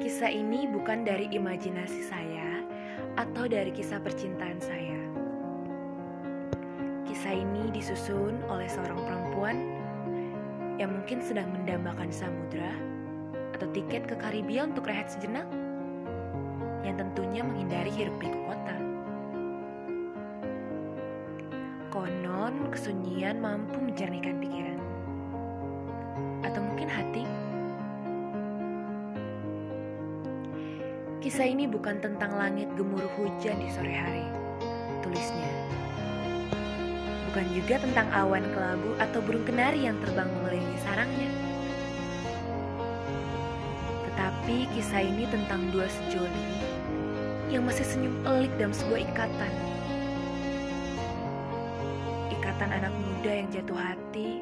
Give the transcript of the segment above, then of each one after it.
Kisah ini bukan dari imajinasi saya atau dari kisah percintaan saya. Kisah ini disusun oleh seorang perempuan yang mungkin sedang mendambakan samudra atau tiket ke Karibia untuk rehat sejenak yang tentunya menghindari hiruk pikuk kota. Konon kesunyian mampu menjernihkan pikiran. Atau mungkin hati. Kisah ini bukan tentang langit gemuruh hujan di sore hari, tulisnya. Bukan juga tentang awan kelabu atau burung kenari yang terbang mengelilingi sarangnya. Tetapi kisah ini tentang dua sejoli yang masih senyum pelik dalam sebuah ikatan. Ikatan anak muda yang jatuh hati,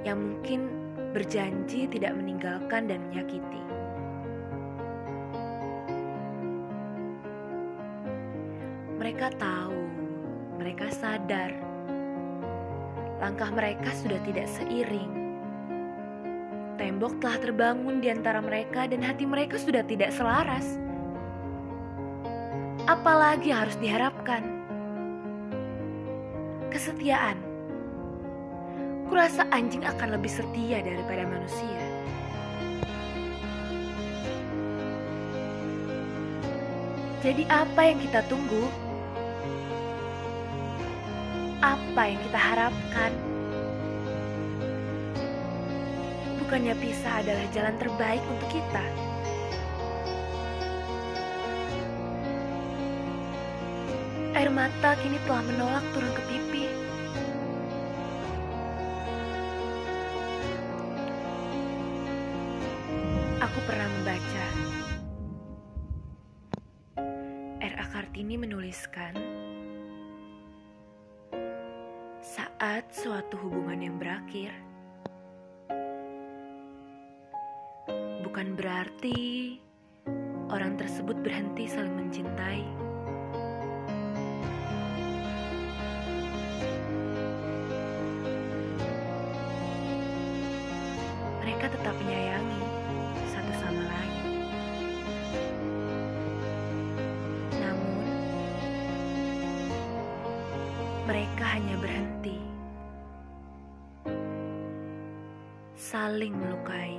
yang mungkin berjanji tidak meninggalkan dan menyakiti. Mereka tahu, mereka sadar, langkah mereka sudah tidak seiring. Tembok telah terbangun di antara mereka, dan hati mereka sudah tidak selaras. Apalagi harus diharapkan? Kesetiaan. Kurasa anjing akan lebih setia daripada manusia. Jadi, apa yang kita tunggu? Apa yang kita harapkan. Bukannya pisah adalah jalan terbaik untuk kita. Air mata kini telah menolak turun ke pipi. Aku pernah membaca. R.A. Kartini menuliskan, saat suatu hubungan yang berakhir, bukan berarti orang tersebut berhenti saling mencintai. Mereka tetap menyayangi satu sama lain. Namun, mereka hanya berhenti saling melukai.